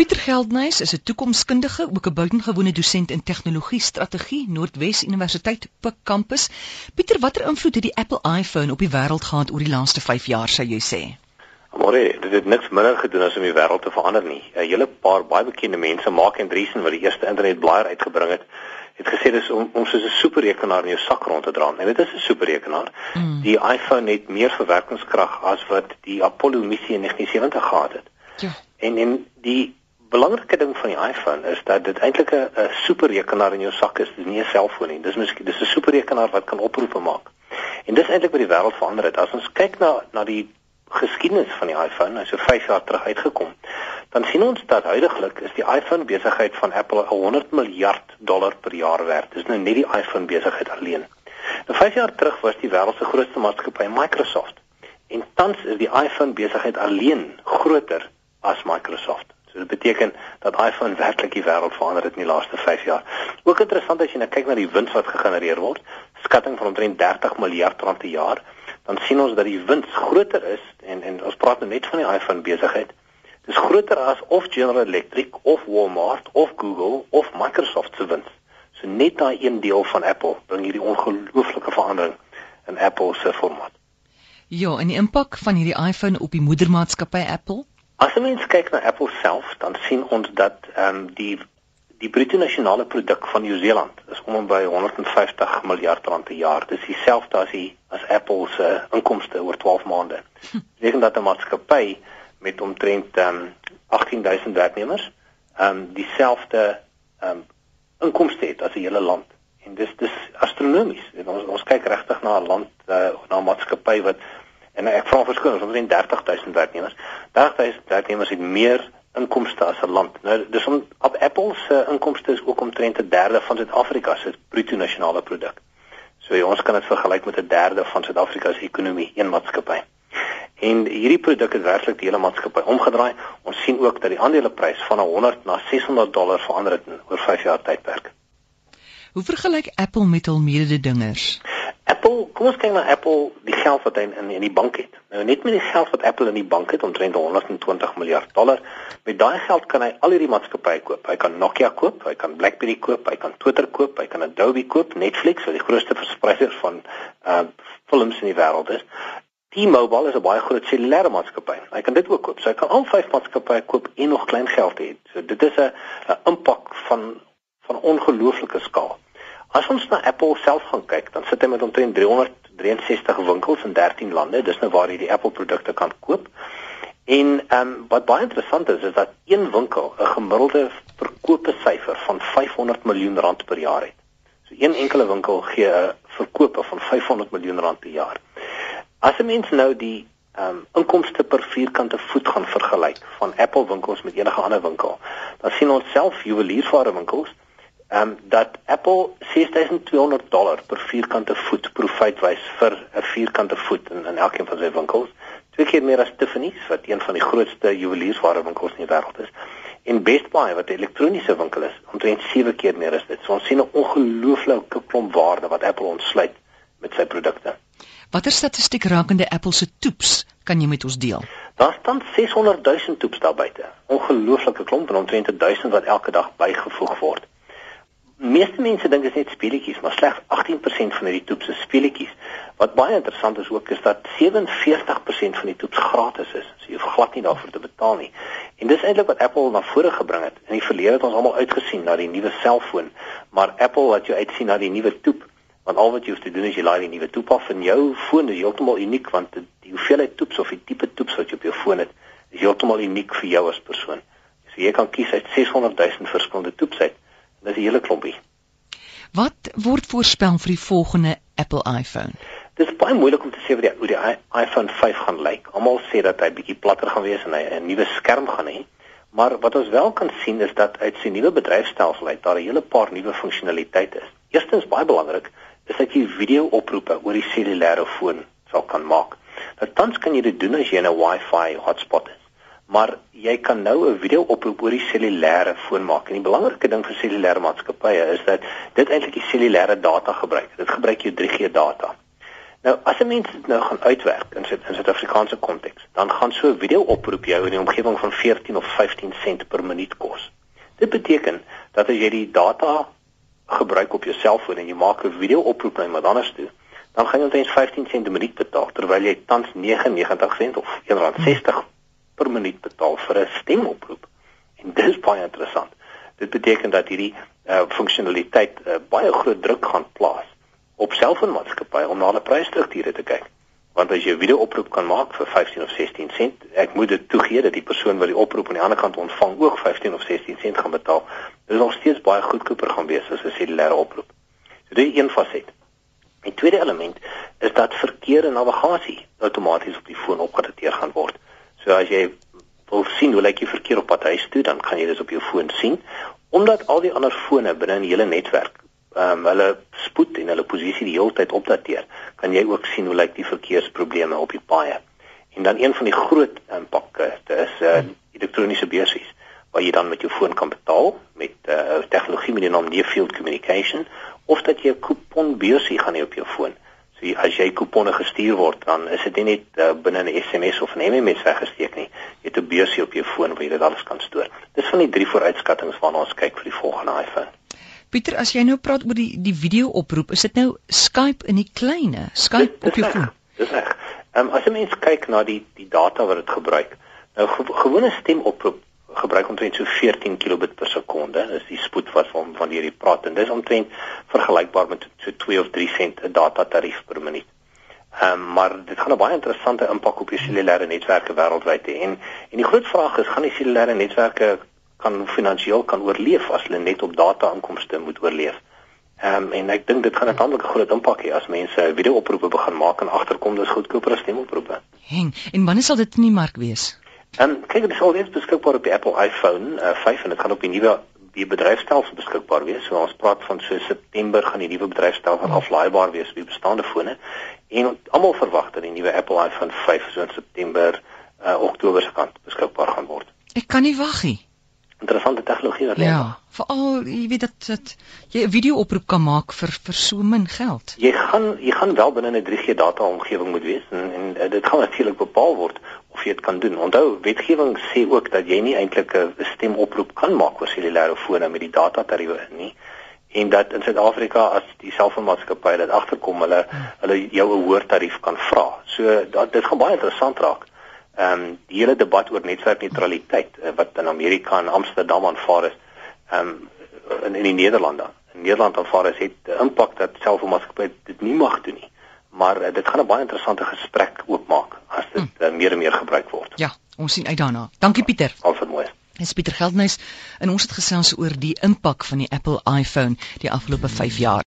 Pieter Geldnys is 'n toekomskundige, ook 'n buitengewone dosent in tegnologie strategie Noordwes Universiteit Pik kampus. Pieter, watter invloed het die Apple iPhone op die wêreld gehad oor die laaste 5 jaar sou jy sê? Maar dit het niks minder gedoen as om die wêreld te verander nie. 'n Hele paar baie bekende mense, Mark Andreessen wat die eerste internetblaaier uitgebring het, het gesê dis om om soos 'n superrekenaar in jou sak rond te dra. En dit is 'n superrekenaar. Mm. Die iPhone het meer verwerkingskrag as wat die Apollo missie in 1970 gehad het. Ja. En en die belangrike ding van die iPhone is dat dit eintlik 'n superrekenaar in jou sak is. Dit is nie 'n selfoon nie. Dis miskien dis 'n superrekenaar wat kan oproepe maak. En dis eintlik wat die wêreld verander het. As ons kyk na na die geskiedenis van die iPhone, hy so 5 jaar terug uitgekom, dan sien ons dat huidigelik is die iPhone besigheid van Apple 100 miljard dollar per jaar werd. Dis nou net die iPhone besigheid alleen. Nou 5 jaar terug was die wêreld se grootste maatskappy Microsoft. En tans is die iPhone besigheid alleen groter as Microsoft. So dit beteken dat iPhone werklik die wêreld verander het in die laaste 5 jaar. Ook interessant as jy nou kyk na die wins wat gegenereer word, skatting van omtrent 30 miljard rand per jaar, dan sien ons dat die wins groter is en en ons praat nou net van die iPhone besigheid. Dis groter as of General Electric of Walmart of Google of Microsoft se wins. So net daai een deel van Apple bring hierdie ongelooflike verandering in Apple se formaat. Ja, en die impak van hierdie iPhone op die moedermaatskappy Apple? As mens kyk na Apple self, dan sien ons dat ehm um, die die bruto nasionale produk van Nieu-Seeland is om en by 150 miljard rand per jaar. Dis dieselfde as die as Apple se uh, inkomste oor 12 maande. Beteken dat 'n maatskappy met omtrent ehm um, 18000 werknemers ehm um, dieselfde ehm um, inkomste het as 'n hele land. En dis dis astronomies. Ons ons kyk regtig na 'n land uh, na 'n maatskappy wat en ek vra verskoning, ons het 30000 werknemers. 30000 werknemers het meer inkomste as 'n land. Nou dis om op Apple se inkomste is ook omtrent 'n derde van Suid-Afrika se bruto nasionale produk. So ja, ons kan dit vergelyk met 'n derde van Suid-Afrika se ekonomie, een maatskappy. En hierdie produk het werklik die hele maatskappy omgedraai. Ons sien ook dat die aandeleprys van 100 na 600 dollar verander het oor 5 jaar tydperk. Hoe vergelyk Apple met hul mededingers? Apple, kom ons kyk na Apple, die geld wat hy in in die bank het. Nou net met die geld wat Apple in die bank het, omtrent 120 miljard dollar, met daai geld kan hy al hierdie maatskappye koop. Hy kan Nokia koop, hy kan BlackBerry koop, hy kan Twitter koop, hy kan Adobe koop, Netflix, wat die grootste verspreider van uh films in die wêreld is. T-Mobile is 'n baie groot cellulaire maatskappy. Hy kan dit ook koop. So hy kan al vyf maatskappye koop en nog klein geld hê. So dit is 'n 'n impak van van ongelooflike skaal. As ons na Apple self gaan kyk, dan sit hy met omtrent 363 winkels in 13 lande. Dis nou waar jy die Apple produkte kan koop. En ehm um, wat baie interessant is, is dat een winkel 'n gemiddelde verkope syfer van 500 miljoen rand per jaar het. So een enkele winkel gee 'n verkope van 500 miljoen rand per jaar. As 'n mens nou die ehm um, inkomste per vierkante voet gaan vergelyk van Apple winkels met enige ander winkel, dan sien ons self juweliersware winkels um, dat Apple 6200 dollar per vierkante voet profijt wys vir 'n vierkante voet in, in elkeen van sy winkels. Twee keer meer as Tiffany's wat een van die grootste juweliersware winkels in die wêreld is. En Best Buy wat 'n elektroniese winkel is, omtrent 7 keer meer is dit. So ons sien 'n ongelooflike klomp waarde wat Apple ontsluit met sy produkte. Watter statistiek rakende Apple se toeps kan jy met ons deel? Daar staan 600 000 toeps daar buite. Ongelooflike klomp en omtrent 1000 wat elke dag bygevoeg word meeste mense dink dit is net speletjies, maar slegs 18% van hierdie toeps is speletjies. Wat baie interessant is ook is dat 47% van die toeps gratis is. So jy hoef glad nie daarvoor te betaal nie. En dis eintlik wat Apple na vore gebring het. In die verlede het ons almal uitgesien na die nuwe selfoon, maar Apple wat jy uitsien na die nuwe toep, want al wat jy hoef te doen is jy laai die nuwe toep af en jou foon is heeltemal uniek want die hoeveelheid toeps of die tipe toeps wat jy op jou foon het, is heeltemal uniek vir jou as persoon. So jy kan kies uit 600 000 verskillende toeps uit. Dis 'n hele klompie. Wat word voorspel vir die volgende Apple iPhone? Dit is baie moeilik om te sê wat die, hoe die iPhone 5 gaan lyk. Almal sê dat hy bietjie platter gaan wees en hy 'n nuwe skerm gaan hê. Maar wat ons wel kan sien is dat uit sy nuwe bedryfstelsel uit daar 'n hele paar nuwe funksionaliteite is. Eerstens baie belangrik is dat jy video-oproepe oor die cellulaire foon sal kan maak. Nou tans kan jy dit doen as jy 'n Wi-Fi hotspot is maar jy kan nou 'n video oproep oor die cellulêre foon maak. En die belangrike ding vir cellulêre maatskappye is dat dit eintlik die cellulêre data gebruik. Dit gebruik jou 3G data. Nou as 'n mens dit nou gaan uitwerk in Suid in Suid-Afrikaanse konteks, dan gaan so 'n video oproep jou in die omgewing van 14 of 15 sent per minuut kos. Dit beteken dat as jy die data gebruik op jou selfoon en jy maak 'n video oproep na iemand anders toe, dan gaan jy omtrent 15 sent per minuut betaal terwyl jy tans 99 sent of R1.60 per minuut betaal vir 'n stemoproep. En dis baie interessant. Dit beteken dat hierdie uh, funksionaliteit uh, baie groot druk gaan plaas op selfoonmaatskappye om na hulle prysstrukture te kyk. Want as jy 'n video oproep kan maak vir 15 of 16 sent, ek moet dit toegee dat die persoon wat die oproep aan die ander kant ontvang ook 15 of 16 sent gaan betaal. Dit is nog steeds baie goedkoper gaan wees as 'n cellulaire oproep. So dit is een faset. Die tweede element is dat verkeer en navigasie outomaties op die foon opgedateer gaan word. So as jy wil sien hoe lyk die verkeer op pad huis toe, dan kan jy dit op jou foon sien. Omdat al die ander fone binne in die hele netwerk ehm um, hulle spoed en hulle posisie die hele tyd opdateer, kan jy ook sien hoe lyk die verkeersprobleme op die paaie. En dan een van die groot impakke is uh, elektroniese beursies waar jy dan met jou foon kan betaal met 'n uh, eh, tegnologie met die naam Near Field Communication of dat jy 'n kuponbeursie gaan hê op jou foon. So as jy kuponne gestuur word, dan is dit nie net uh, binne 'n SMS of 'n MMS weggesteek nie. Jy het 'n beursie op jou foon waar jy dit alles kan stoor. Dis van die drie vooruitskattinge waarna ons kyk vir die volgende iPhone. Pieter, as jy nou praat oor die die video oproep, is dit nou Skype in die kleine, Skype dit, op jou foon. Dis reg. Ehm um, as jy mens kyk na die die data wat dit gebruik. Nou gewone stemoproep gebruik omtrent so 14 kilobit per sekonde. Dis die spoed wat van wanneer jy praat en dis omtrent vergelykbaar met so 2 of 3 sent 'n data tarief per minuut. Ehm um, maar dit gaan 'n baie interessante impak op die cellulêre netwerke wêreldwyd hê en en die groot vraag is gaan die cellulêre netwerke kan finansiëel kan oorleef as hulle net op data inkomste moet oorleef. Ehm um, en ek dink dit gaan 'n tamelike groot impak hê as mense video-oproepe begin maak en agterkom dis goedkoper as stemoproepe. Heng, en wanneer sal dit in die mark wees? En kyk, dit al reeds beskikbaar op die Apple iPhone uh, 5 en dit gaan op die nuwe die bedryfstelsel beskikbaar wees. So ons praat van so September gaan die nuwe bedryfstelsel hmm. aflaaibaar wees op die bestaande fone. En almal verwag dat die nuwe Apple iPhone 5 so in September uh, Oktober se kant beskikbaar gaan word. Ek kan nie wag nie interessante tegnologie wat lê. Ja, veral jy weet dat dat jy 'n video oproep kan maak vir vir so min geld. Jy gaan jy gaan wel binne 'n 3G data omgewing moet wees en, en eh, dit gaan natuurlik bepaal word of jy dit kan doen. Onthou, wetgewing sê ook dat jy nie eintlik 'n stemoproep kan maak oor cellulêre fone met die data tariewe nie en dat in Suid-Afrika as die selfoonmaatskappye dit agterkom hulle hulle jou 'n hoër tarief kan vra. So dat dit gaan baie interessant raak ehm um, die hele debat oor netwerkneutraliteit uh, wat in Amerika en Amsterdam aanvaar is ehm um, in in die Nederlande. In Nederland aanvaar is het 'n impak dat selfmaatskappye dit nie mag doen nie. Maar uh, dit gaan 'n baie interessante gesprek oopmaak as dit hmm. uh, meer en meer gebruik word. Ja, ons sien uit daarna. Dankie Pieter. Alsvoor mooi. Dis Pieter Geldnys en ons het gesels oor die impak van die Apple iPhone die afgelope 5 jaar.